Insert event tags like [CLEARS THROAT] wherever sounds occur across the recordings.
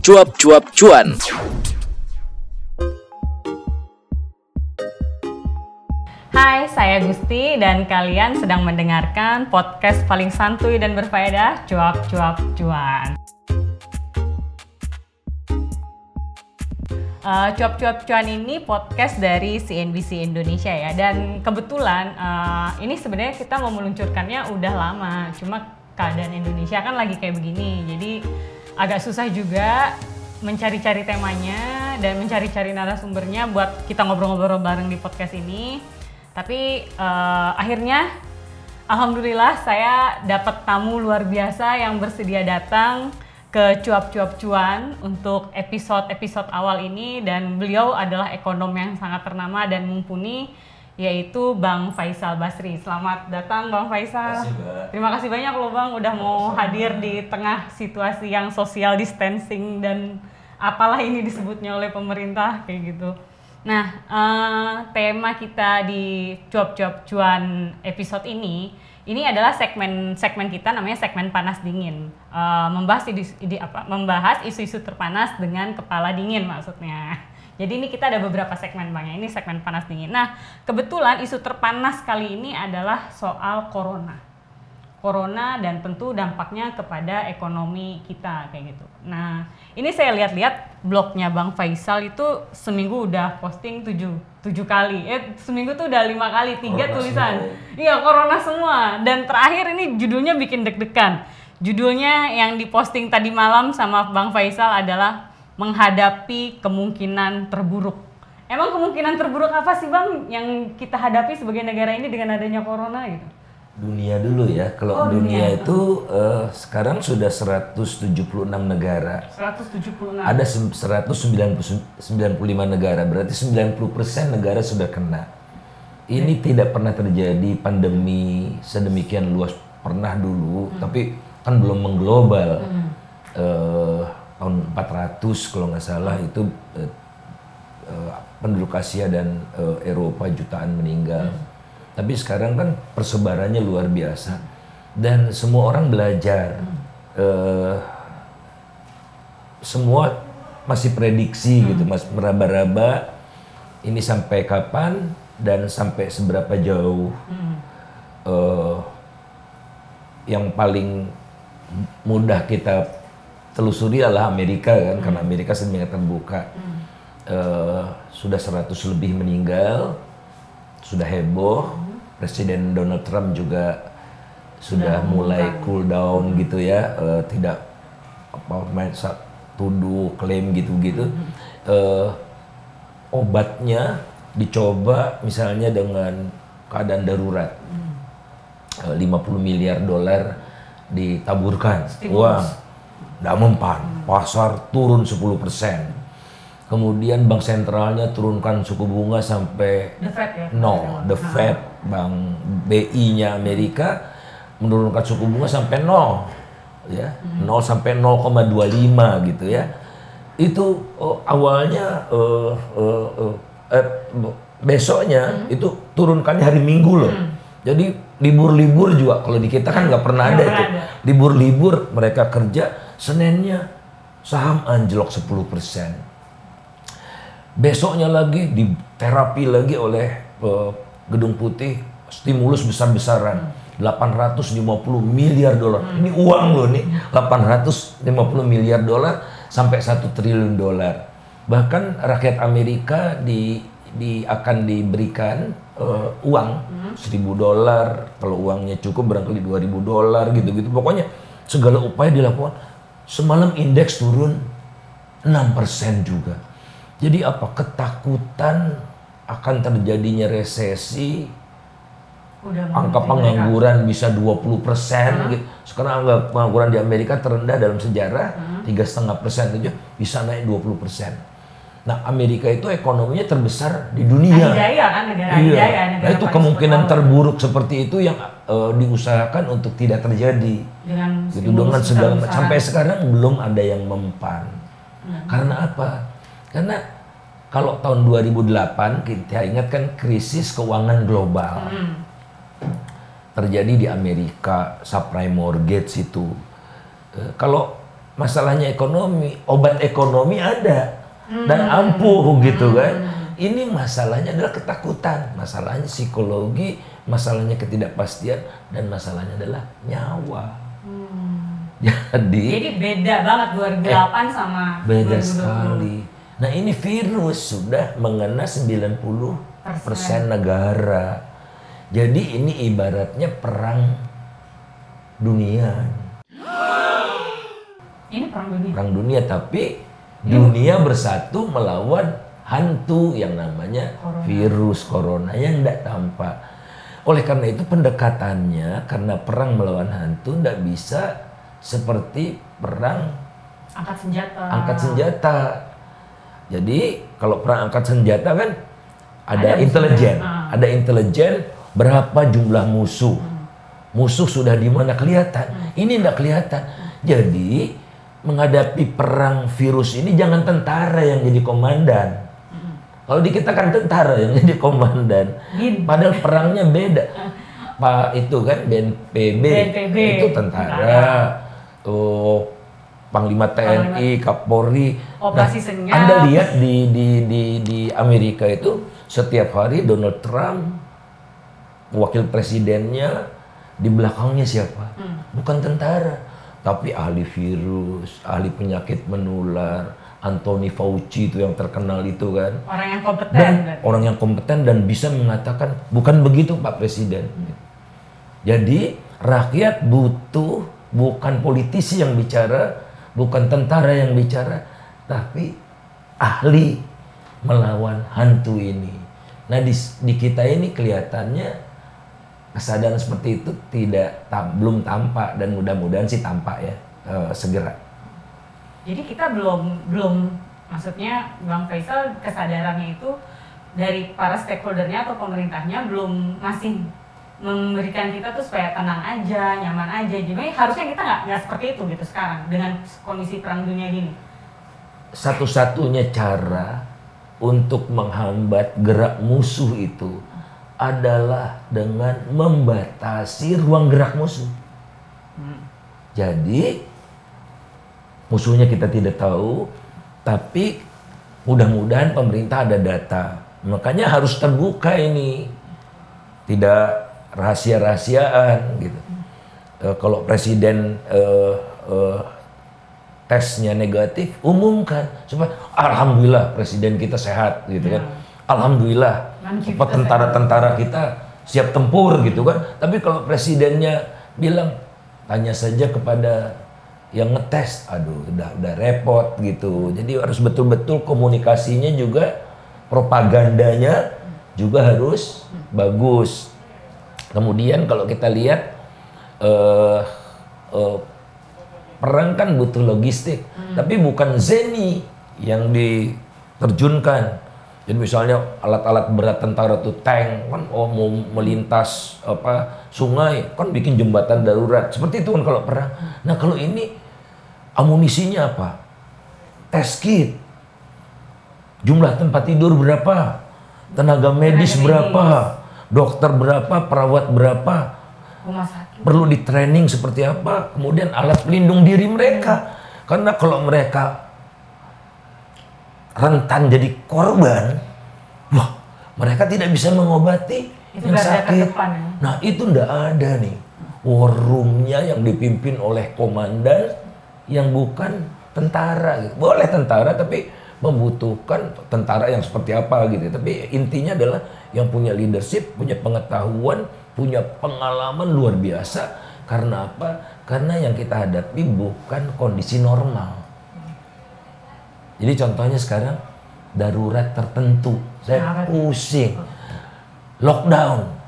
cuap-cuap cuan. Hai, saya Gusti dan kalian sedang mendengarkan podcast paling santuy dan berfaedah Cuap-Cuap Cuan. Uh, Cuap-Cuap Cuan ini podcast dari CNBC Indonesia ya dan kebetulan uh, ini sebenarnya kita mau meluncurkannya udah lama cuma keadaan Indonesia kan lagi kayak begini jadi agak susah juga mencari-cari temanya dan mencari-cari narasumbernya buat kita ngobrol-ngobrol bareng di podcast ini. Tapi uh, akhirnya alhamdulillah saya dapat tamu luar biasa yang bersedia datang ke cuap-cuap cuan untuk episode-episode awal ini dan beliau adalah ekonom yang sangat ternama dan mumpuni yaitu Bang Faisal Basri. Selamat datang Bang Faisal. Terima kasih banyak loh Bang udah mau hadir di tengah situasi yang social distancing dan apalah ini disebutnya oleh pemerintah kayak gitu. Nah, uh, tema kita di cuap-cuap cuan episode ini ini adalah segmen segmen kita namanya segmen panas dingin. Uh, membahas ide, ide apa? Membahas isu-isu terpanas dengan kepala dingin maksudnya. Jadi ini kita ada beberapa segmen bang ya. Ini segmen panas dingin. Nah kebetulan isu terpanas kali ini adalah soal corona. Corona dan tentu dampaknya kepada ekonomi kita kayak gitu. Nah ini saya lihat-lihat blognya Bang Faisal itu seminggu udah posting tujuh tujuh kali. Eh seminggu tuh udah lima kali tiga corona tulisan. Iya corona semua. Dan terakhir ini judulnya bikin deg-degan. Judulnya yang diposting tadi malam sama Bang Faisal adalah menghadapi kemungkinan terburuk. Emang kemungkinan terburuk apa sih bang yang kita hadapi sebagai negara ini dengan adanya corona gitu? Dunia dulu ya. Kalau oh, dunia. dunia itu uh, sekarang sudah 176 negara. 176. Ada 195 negara. Berarti 90% negara sudah kena. Ini okay. tidak pernah terjadi pandemi sedemikian luas pernah dulu, hmm. tapi kan belum mengglobal. Hmm. Uh, tahun 400 kalau nggak salah itu uh, uh, penduduk Asia dan uh, Eropa jutaan meninggal. Hmm. Tapi sekarang kan persebarannya luar biasa dan semua orang belajar. Hmm. Uh, semua masih prediksi hmm. gitu, mas meraba-raba ini sampai kapan dan sampai seberapa jauh. Hmm. Uh, yang paling mudah kita telusuri adalah Amerika kan hmm. karena Amerika sedemikian terbuka hmm. uh, sudah 100 lebih meninggal sudah heboh hmm. Presiden Donald Trump juga sudah nah, mulai bukan. cool down hmm. gitu ya uh, tidak apa main tuduh klaim gitu-gitu hmm. uh, obatnya dicoba misalnya dengan keadaan darurat hmm. uh, 50 miliar dolar ditaburkan Stimulus. uang tidak mempan. Pasar turun 10%. Kemudian bank sentralnya turunkan suku bunga sampai the Fed ya? no, the Fed, bank BI-nya Amerika menurunkan suku bunga sampai nol, ya, hmm. nol sampai 0,25 gitu ya. Itu oh, awalnya uh, uh, uh, eh, besoknya hmm. itu turunkannya hari Minggu loh. Hmm. Jadi libur-libur juga kalau di kita kan nggak pernah ada itu. Libur-libur mereka kerja Seninnya saham anjlok 10%. Besoknya lagi di terapi lagi oleh uh, Gedung Putih stimulus besar-besaran. 850 miliar dolar. Hmm. Ini uang loh nih. 850 miliar dolar sampai 1 triliun dolar. Bahkan rakyat Amerika di di akan diberikan uh, uang hmm. seribu dolar kalau uangnya cukup barangkali 2000 dolar gitu-gitu pokoknya segala upaya dilakukan Semalam indeks turun 6% juga. Jadi apa? Ketakutan akan terjadinya resesi. Udah angka pengangguran bisa 20 persen. Uh gitu. Sekarang angka pengangguran di Amerika terendah dalam sejarah tiga setengah persen aja bisa naik 20 persen. Nah Amerika itu ekonominya terbesar di dunia. Adidaya kan negara iya. Adidaya, negara nah itu kemungkinan terburuk seperti itu yang uh, diusahakan untuk tidak terjadi. Dengan gitu dengan segala sampai sekarang belum ada yang mempan. Hmm. Karena apa? Karena kalau tahun 2008 kita ingat kan krisis keuangan global. Hmm. Terjadi di Amerika subprime mortgage itu. Uh, kalau masalahnya ekonomi, obat ekonomi ada dan ampuh gitu kan. Ini masalahnya adalah ketakutan, masalahnya psikologi, masalahnya ketidakpastian dan masalahnya adalah nyawa. [LAUGHS] Jadi Jadi beda banget 2008 sama Eh, beda 2020. sekali. Nah ini virus sudah mengena 90 persen negara. Jadi ini ibaratnya perang dunia. Ini perang dunia. Perang dunia tapi dunia bersatu melawan hantu yang namanya Corona. virus corona yang tidak tampak. Oleh karena itu pendekatannya karena perang melawan hantu tidak bisa seperti perang Angkat senjata. angkat senjata. Jadi kalau perang angkat senjata kan ada, Ada intelijen. Ah. ada intelijen berapa jumlah musuh. Musuh sudah di mana kelihatan. Ini tidak kelihatan. Jadi menghadapi perang virus ini jangan tentara yang jadi komandan. Kalau di kita kan tentara yang jadi komandan. Padahal perangnya beda. Pak itu kan BNPB, BNPB. itu tentara. Tuh Panglima TNI, Kapolri. Operasi Nah, Senyap. Anda lihat di di di di Amerika itu setiap hari Donald Trump wakil presidennya di belakangnya siapa? Bukan tentara, tapi ahli virus, ahli penyakit menular, Anthony Fauci itu yang terkenal itu kan. Orang yang kompeten. Dan berarti. orang yang kompeten dan bisa mengatakan bukan begitu Pak Presiden. Jadi rakyat butuh bukan politisi yang bicara, bukan tentara yang bicara, tapi ahli melawan hantu ini. Nah di, di kita ini kelihatannya kesadaran seperti itu tidak tam- belum tampak dan mudah-mudahan sih tampak ya eh, segera. Jadi kita belum belum maksudnya Bang Faisal kesadarannya itu dari para stakeholdernya atau pemerintahnya belum masih memberikan kita tuh supaya tenang aja, nyaman aja. Jadi harusnya kita nggak nggak seperti itu gitu sekarang dengan kondisi perang dunia gini. satu-satunya cara untuk menghambat gerak musuh itu adalah dengan membatasi ruang gerak musuh. Jadi musuhnya kita tidak tahu, tapi mudah-mudahan pemerintah ada data. Makanya harus terbuka ini, tidak rahasia-rahasiaan gitu. Eh, kalau presiden eh, eh, tesnya negatif, umumkan supaya alhamdulillah presiden kita sehat gitu kan. Alhamdulillah Manji apa kita tentara-tentara kita siap tempur gitu kan. Tapi kalau presidennya bilang tanya saja kepada yang ngetes, aduh udah udah repot gitu. Jadi harus betul-betul komunikasinya juga propagandanya juga harus bagus. Kemudian kalau kita lihat eh eh, perang kan butuh logistik, tapi bukan Zeni yang diterjunkan. Jadi misalnya alat-alat berat tentara tuh tank kan oh mau melintas apa sungai kan bikin jembatan darurat. Seperti itu kan kalau perang. Nah, kalau ini amunisinya apa? Test kit. Jumlah tempat tidur berapa? Tenaga medis medis. berapa? Dokter berapa? Perawat berapa? Rumah sakit. perlu di training seperti apa, kemudian alat pelindung diri mereka. Karena kalau mereka rentan jadi korban, wah mereka tidak bisa mengobati Itu yang sakit. terdepan ya. Nah itu ndak ada nih war roomnya yang dipimpin oleh komandan yang bukan tentara. gitu. Boleh tentara tapi membutuhkan tentara yang seperti apa gitu. Tapi intinya adalah yang punya leadership, punya pengetahuan, punya pengalaman luar biasa. Karena apa? Karena yang kita hadapi bukan kondisi normal. Jadi contohnya sekarang darurat tertentu. Saya pusing. Lockdown.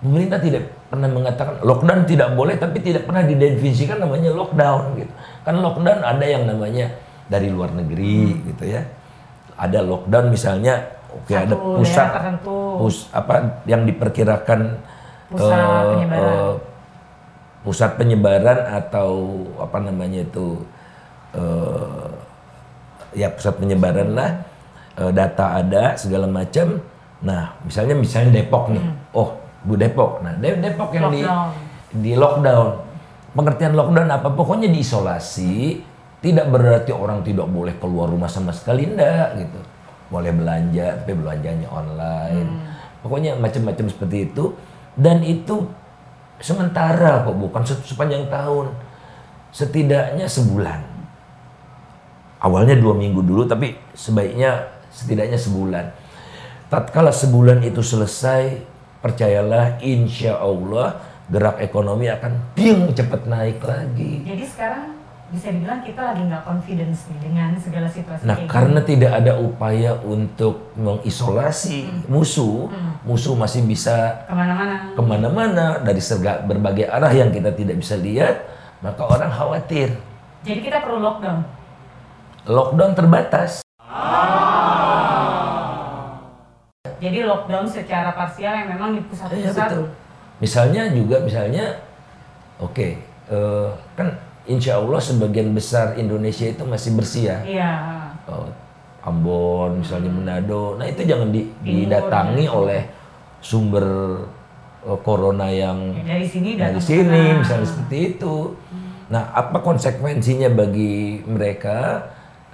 Pemerintah tidak pernah mengatakan lockdown tidak boleh tapi tidak pernah didefinisikan namanya lockdown gitu. Kan lockdown ada yang namanya dari luar negeri gitu ya. Ada lockdown misalnya oke ada pusat tertentu. pus- apa yang diperkirakan Pusat eh, penyebaran. eh, pusat penyebaran atau apa namanya itu eh, ya pusat penyebaran lah eh, data ada segala macam nah misalnya misalnya Depok nih oh Bu Depok nah De- Depok yang di Hmm. Lockdown. di lockdown pengertian lockdown apa? Pokoknya diisolasi, tidak berarti orang tidak boleh keluar rumah sama sekali, enggak gitu. Boleh belanja, tapi belanjanya online. Pokoknya macam-macam seperti itu. Dan itu sementara kok, bukan se- sepanjang tahun. Setidaknya sebulan. Awalnya dua minggu dulu, tapi sebaiknya setidaknya sebulan. Tatkala sebulan itu selesai, percayalah insya Allah gerak ekonomi akan ping cepat naik lagi. Jadi sekarang bisa dibilang kita lagi nggak confidence nih dengan segala situasi Nah, kayak karena tidak ada upaya untuk mengisolasi musuh, musuh masih bisa ke mana-mana. ke mana-mana dari serga, berbagai arah yang kita tidak bisa lihat, maka orang khawatir. Jadi kita perlu lockdown. Lockdown terbatas. Jadi lockdown secara parsial yang memang di Iya pusat-pusat. betul. Misalnya juga misalnya, oke, eh, kan insya Allah sebagian besar Indonesia itu masih bersih ya. Iya. Oh, Ambon misalnya Manado, nah itu jangan di- didatangi ya. oleh sumber eh, corona yang Ya, Dari sini dari sini sana. misalnya seperti itu. Nah, apa konsekuensinya bagi mereka?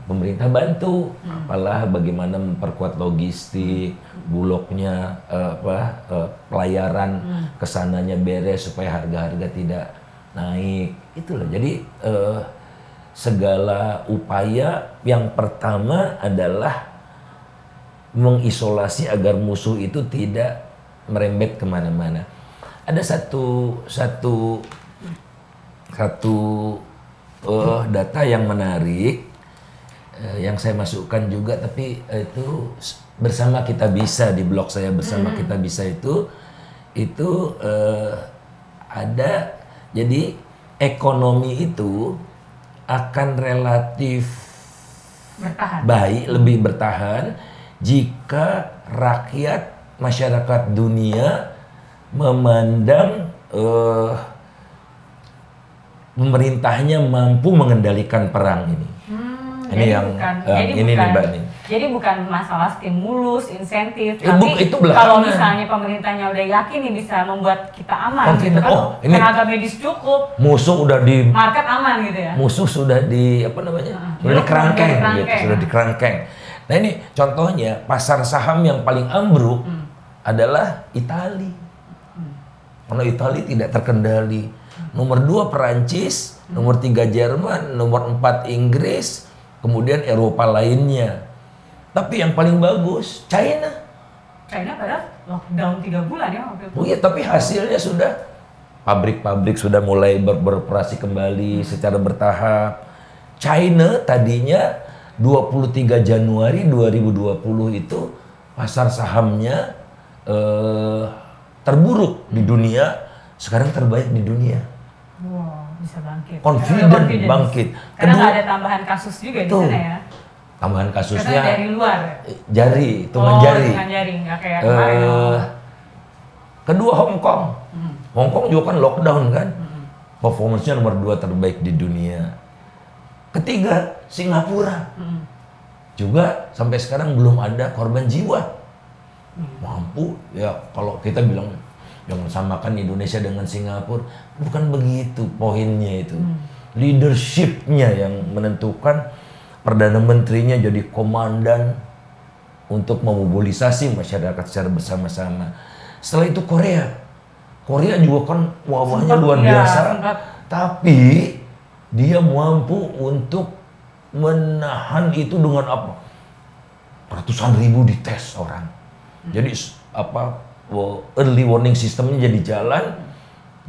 Pemerintah bantu, apalah bagaimana memperkuat logistik, bulognya, eh, apa eh, pelayaran ke sananya beres supaya harga-harga tidak naik. Itulah. Jadi eh, segala upaya yang pertama adalah mengisolasi agar musuh itu tidak merembet ke mana-mana. Ada satu satu satu eh, data yang menarik eh, yang saya masukkan juga, tapi eh, itu bersama kita bisa di blog saya bersama kita bisa itu itu eh, ada jadi ekonomi itu akan relatif Bertahan. baik, lebih bertahan jika rakyat masyarakat dunia memandang eh, pemerintahnya mampu mengendalikan perang ini. Hmm, Ini yang- bukan, jadi ini nih, bukan, Mbak, nih. Jadi bukan masalah stimulus, insentif, Eh, tapi itu kalau misalnya pemerintahnya udah yakin nih bisa membuat kita aman, gitu Confident. kan, Oh, ini- tenaga medis cukup, Musuh udah di market aman gitu ya. musuh sudah di apa namanya? Heeh. Sudah Blok dikerangkeng sudah gitu, sudah dikerangkeng. Nah, ini contohnya pasar saham yang paling ambruk Hmm. adalah Itali. Karena Itali tidak terkendali. Nomor dua Perancis, nomor tiga Jerman, nomor empat Inggris, kemudian Eropa lainnya. Tapi yang paling bagus China. China padahal lockdown tiga bulan ya itu. Oh iya, tapi hasilnya sudah pabrik-pabrik sudah mulai ber- beroperasi kembali secara bertahap. China tadinya 23 Januari 2020 itu pasar sahamnya eh, terburuk di dunia, sekarang terbaik di dunia. Wow, bisa bangkit. Confident, bangkit. Karena Kedua- ada tambahan kasus juga di Betul. sana ya. Tambahan Karena kasusnya dari luar. jari, hitungan oh, jari. Jari, kayak kemarin. Eh, kedua Hong Kong. Hmm. Hong Kong juga kan lockdown kan. Performance-nya nomor dua terbaik di dunia. Ketiga, Singapura. Hmm. Juga sampai sekarang belum ada korban jiwa. Hmm. Mampu ya kalau kita bilang jangan samakan Indonesia dengan Singapura. Bukan begitu poinnya itu. Hmm. Leadership-nya yang menentukan Perdana Menterinya jadi komandan untuk memobilisasi masyarakat secara bersama-sama. Setelah itu Korea. Korea juga kan wabahnya luar ya, biasa. sempat. Tapi dia mampu untuk menahan itu dengan apa? Ratusan ribu dites orang. Jadi s- apa early warning sistemnya jadi jalan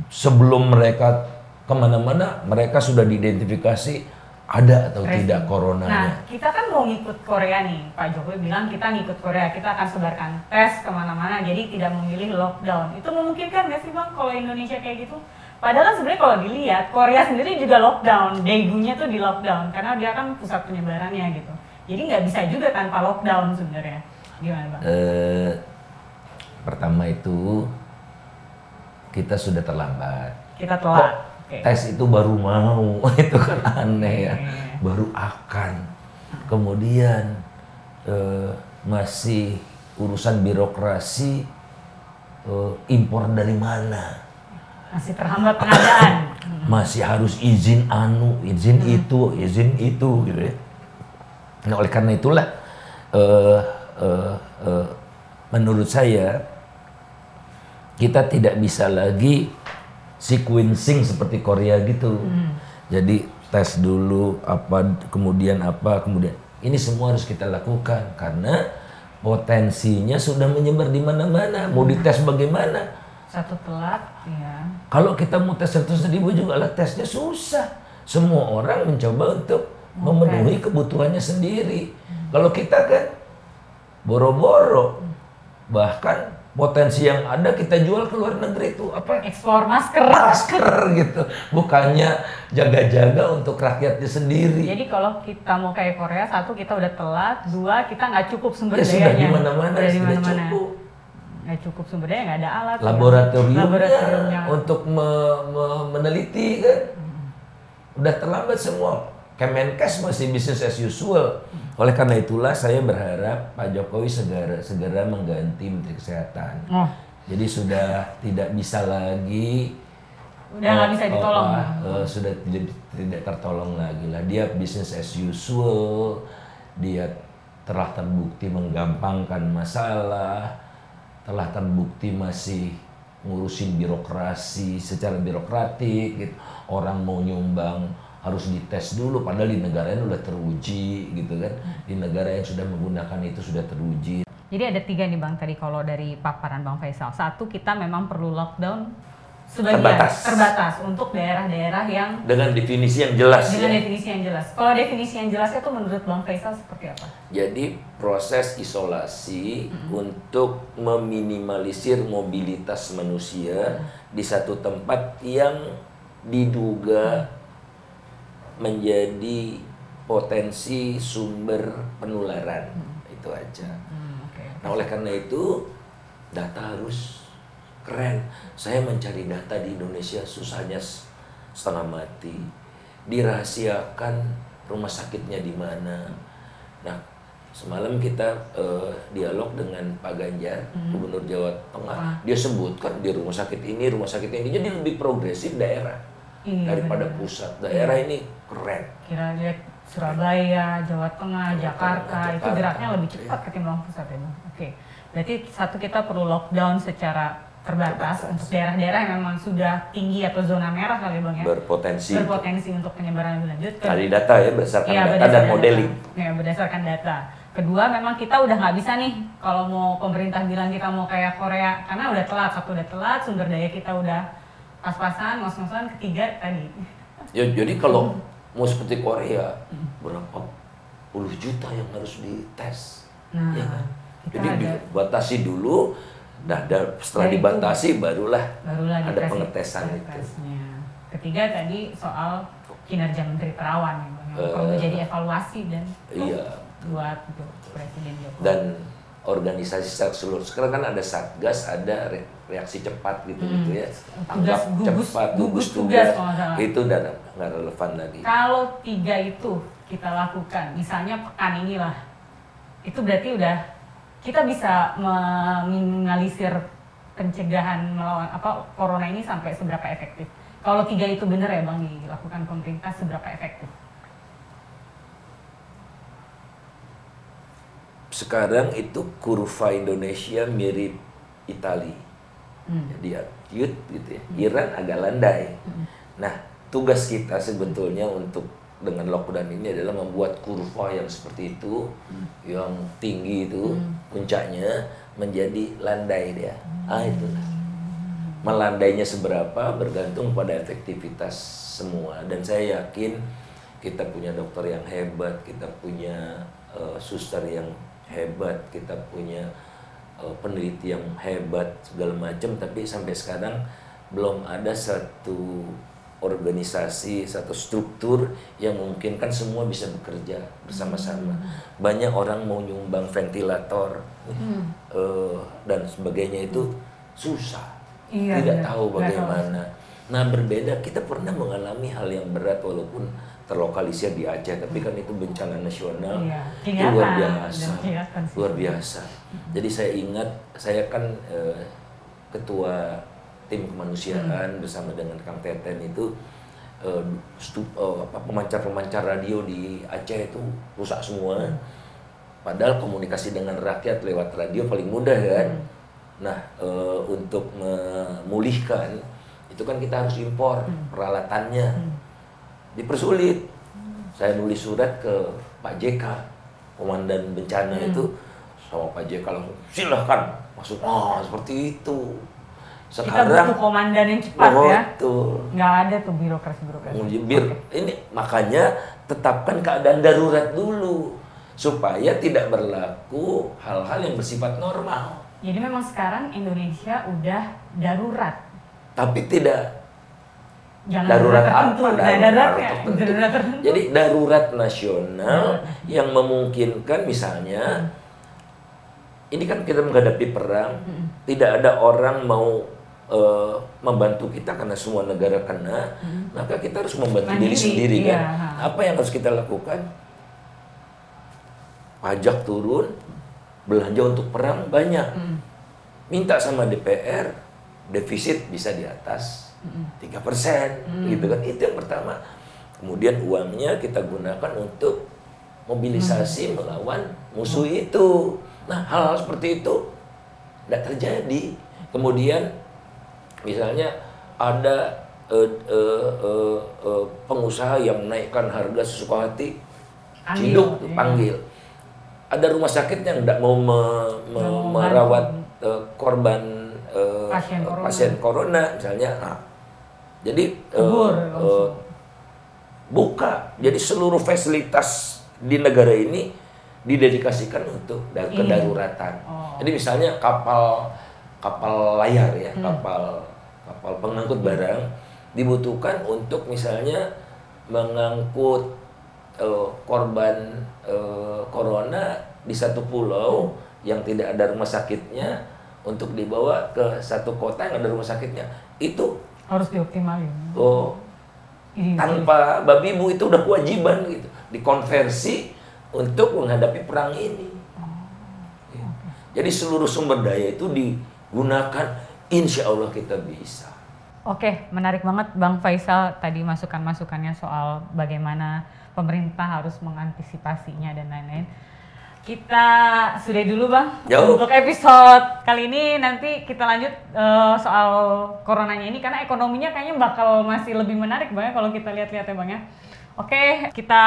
sebelum mereka ke mana-mana mereka sudah diidentifikasi ada atau Tracing. tidak Nah, coronanya. kita kan mau ngikut Korea nih. Pak Jokowi bilang kita ngikut Korea, kita akan sebarkan tes ke mana-mana, jadi tidak memilih lockdown. Itu memungkinkan nggak sih bang kalau Indonesia kayak gitu? Padahal kan sebenarnya kalau dilihat Korea sendiri juga lockdown, daegunya tuh di lockdown karena dia kan pusat penyebarannya gitu. Jadi nggak bisa juga tanpa lockdown sebenarnya. Gimana bang? Eh, pertama itu kita sudah terlambat. Kita Kok tes itu baru mau, [LAUGHS] itu kan aneh ya. Baru akan. Kemudian eh, masih urusan birokrasi eh, impor dari mana? Masih terhambat pengadaan. [CLEARS THROAT] masih harus izin anu, izin itu, izin itu gitu ya. Nah, oleh karena itulah eh, eh, eh, menurut saya kita tidak bisa lagi sequencing seperti Korea gitu. Jadi tes dulu apa kemudian apa kemudian ini semua harus kita lakukan karena potensinya sudah menyebar di mana-mana. Mau dites bagaimana? Satu telat, ya. Kalau kita mau tes 100 ribu juga lah tesnya susah. Semua orang mencoba untuk memenuhi kebutuhannya sendiri. Kalau kita kan boro-boro, bahkan potensi yang ada kita jual ke luar negeri itu apa? Ekspor masker. Masker gitu, bukannya jaga-jaga untuk rakyatnya sendiri. Jadi kalau kita mau kayak Korea, satu kita udah telat, dua kita nggak cukup sumber Ya dayanya. sudah di mana-mana sudah cukup. Nggak cukup sumber daya, nggak ada alat. Laboratoriumnya, Laboratoriumnya. untuk me- me- meneliti kan udah terlambat semua. Kemenkes masih bisnis as usual. Oleh karena itulah saya berharap Pak Jokowi segera segera mengganti Menteri Kesehatan. Oh, Jadi sudah tidak bisa lagi udah nggak oh, bisa oh, ditolong. ah, eh, sudah tidak tidak tertolong lagi lah. Dia bisnis as usual. Dia telah terbukti menggampangkan masalah, telah terbukti masih ngurusin birokrasi secara birokratik gitu. Orang mau nyumbang harus dites dulu padahal di negara yang udah teruji gitu kan. Di negara yang sudah menggunakan itu sudah teruji. Jadi ada tiga nih Bang tadi kalau dari paparan Bang Faisal. Satu kita memang perlu lockdown sebagian Terbatas. terbatas untuk daerah-daerah yang Dengan definisi yang jelas dengan ya. definisi yang jelas. Kalau definisi yang jelasnya tuh menurut Bang Faisal seperti apa? Jadi proses isolasi untuk meminimalisir mobilitas manusia di satu tempat yang diduga menjadi potensi sumber penularan itu aja. Hmm, oke. Nah oleh karena itu data harus keren. Saya mencari data di Indonesia susahnya setengah mati. Dirahasiakan rumah sakitnya di mana. Nah semalam kita eh, dialog dengan Pak Ganjar, Gubernur Jawa Tengah. Ah. Dia sebutkan di rumah sakit ini, rumah sakit ini. Jadi lebih progresif daerah Iya, daripada benar. pusat. Daerah ini keren. Kira lihat Surabaya, Jawa Tengah, Jawa Jakarta, Tengah, itu Jakarta. geraknya lebih cepat ketimbang pusat ya Bang. Oke. Berarti satu kita perlu lockdown secara terbatas, Terbatas. untuk daerah-daerah yang memang sudah tinggi atau zona merah kali ya Bang ya. Berpotensi. Berpotensi untuk penyebaran lebih lanjut. Dari data ya berdasarkan Iya, data dan berdasarkan modeling. Data. Ya, berdasarkan data. Kedua, memang kita udah nggak bisa nih kalau mau pemerintah bilang kita mau kayak Korea karena udah telat, satu udah telat, sumber daya kita udah pas-pasan, ngos-ngosan. Ketiga tadi, Ya, jadi kalau mau seperti Korea, berapa puluh juta yang harus dites. Nah, ya kan? Jadi ada- dibatasi dulu, nah setelah Ya, itu dibatasi barulah barulah ada pengetesan itu. tesnya. Ketiga tadi soal kinerja Menteri Terawan Bang, yang Eh, perlu jadi evaluasi dan Iya. buat gitu, Presiden Jokowi. Dan organisasi secara keseluruhan sekarang kan ada satgas, ada re- reaksi cepat gitu Hmm. gitu ya. Tugas Tanggap gugus- cepat, gugus gugus tugas tugas, itu udah nggak relevan lagi. Kalau tiga itu kita lakukan, misalnya pekan inilah, itu berarti udah kita bisa meminimalisir pencegahan melawan apa corona ini sampai seberapa efektif. Kalau tiga itu benar ya bang dilakukan pemerintah seberapa efektif? Sekarang itu kurva Indonesia mirip Itali. Hmm. Jadi acute gitu ya. Iran agak landai. Nah, tugas kita sebetulnya untuk dengan lockdown ini adalah membuat kurva yang seperti itu, yang tinggi itu puncaknya menjadi landai dia. Ah itu. Melandainya seberapa bergantung pada efektivitas semua. Dan saya yakin kita punya dokter yang hebat, kita punya eh, suster yang hebat, kita punya eh, peneliti yang hebat segala macam. Tapi sampai sekarang belum ada satu organisasi satu struktur yang memungkinkan semua bisa bekerja bersama-sama. Banyak orang mau nyumbang ventilator eh, dan sebagainya itu susah. Iya, tidak benar. Nggak tahu. bagaimana. Nah berbeda kita pernah mengalami hal yang berat walaupun terlokalisir di Aceh tapi kan itu bencana nasional. Iya, itu luar biasa luar biasa. Jadi saya ingat saya kan eh, ketua tim kemanusiaan bersama dengan Kang Teten itu eh, stu- eh, apa pemancar-pemancar radio di Aceh itu rusak semua. Padahal komunikasi dengan rakyat lewat radio paling mudah kan. Nah, eh, untuk memulihkan itu kan kita harus impor peralatannya. Dipersulit. Saya nulis surat ke Pak JK, komandan bencana itu sama Pak JK langsung silahkan masuk. Oh, seperti itu. Kita Sekarang butuh komandan yang cepat Oh, ya. betul. Nggak ada tuh birokrasi-birokrasi. Bir, ini makanya tetapkan keadaan darurat dulu supaya tidak berlaku hal-hal yang bersifat normal. Jadi memang sekarang Indonesia udah darurat. Tapi tidak Jangan darurat apa? Nah, daruratnya. tertentu. Darurat tertentu. Jadi darurat nasional yang memungkinkan misalnya ini kan kita menghadapi perang, tidak ada orang mau eh, membantu kita karena semua negara kena, maka kita harus membantu diri Mandiri, sendiri iya. kan. Apa yang harus kita lakukan? Pajak turun, belanja untuk perang banyak. Minta sama DPR, defisit bisa di atas tiga persen, gitu kan? Itu yang pertama. Kemudian uangnya kita gunakan untuk mobilisasi melawan musuh itu. Nah, hal-hal seperti itu tidak terjadi. Kemudian misalnya ada eh, eh, eh, eh, pengusaha yang menaikkan harga sesuka hati, ciduk iya. panggil. Ada rumah sakit yang tidak mau me- me- merawat eh, korban eh, Pasien corona. pasien corona misalnya. Nah, jadi Kubur eh, langsung. buka. Jadi seluruh fasilitas di negara ini didedikasikan untuk da- Ini. kedaruratan. Oh. Jadi misalnya kapal kapal layar ya, kapal kapal pengangkut barang dibutuhkan untuk misalnya mengangkut eh, korban eh, corona di satu pulau yang tidak ada rumah sakitnya untuk dibawa ke satu kota yang ada rumah sakitnya. Itu Harus dioptimalin. oh Iya. tanpa babi ibu itu udah kewajiban gitu dikonversi untuk menghadapi perang ini Ya. jadi seluruh sumber daya itu digunakan insya Allah kita bisa Oke, menarik banget Bang Faisal tadi masukan-masukannya soal bagaimana pemerintah harus mengantisipasinya dan lain-lain. Kita sudah dulu Bang Jauh. untuk episode kali ini nanti kita lanjut eh, soal coronanya ini karena ekonominya kayaknya bakal masih lebih menarik Bang ya kalau kita lihat-lihat ya Bang ya. Oke, kita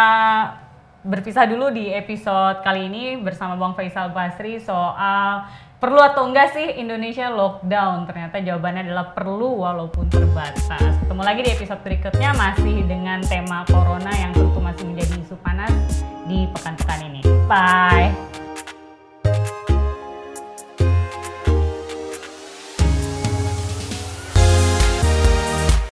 berpisah dulu di episode kali ini bersama Bang Faisal Basri soal perlu atau enggak sih Indonesia lockdown? Ternyata jawabannya adalah perlu walaupun terbatas. Ketemu lagi di episode berikutnya masih dengan tema corona yang tentu masih menjadi isu panas di pekan-pekan ini. Bye.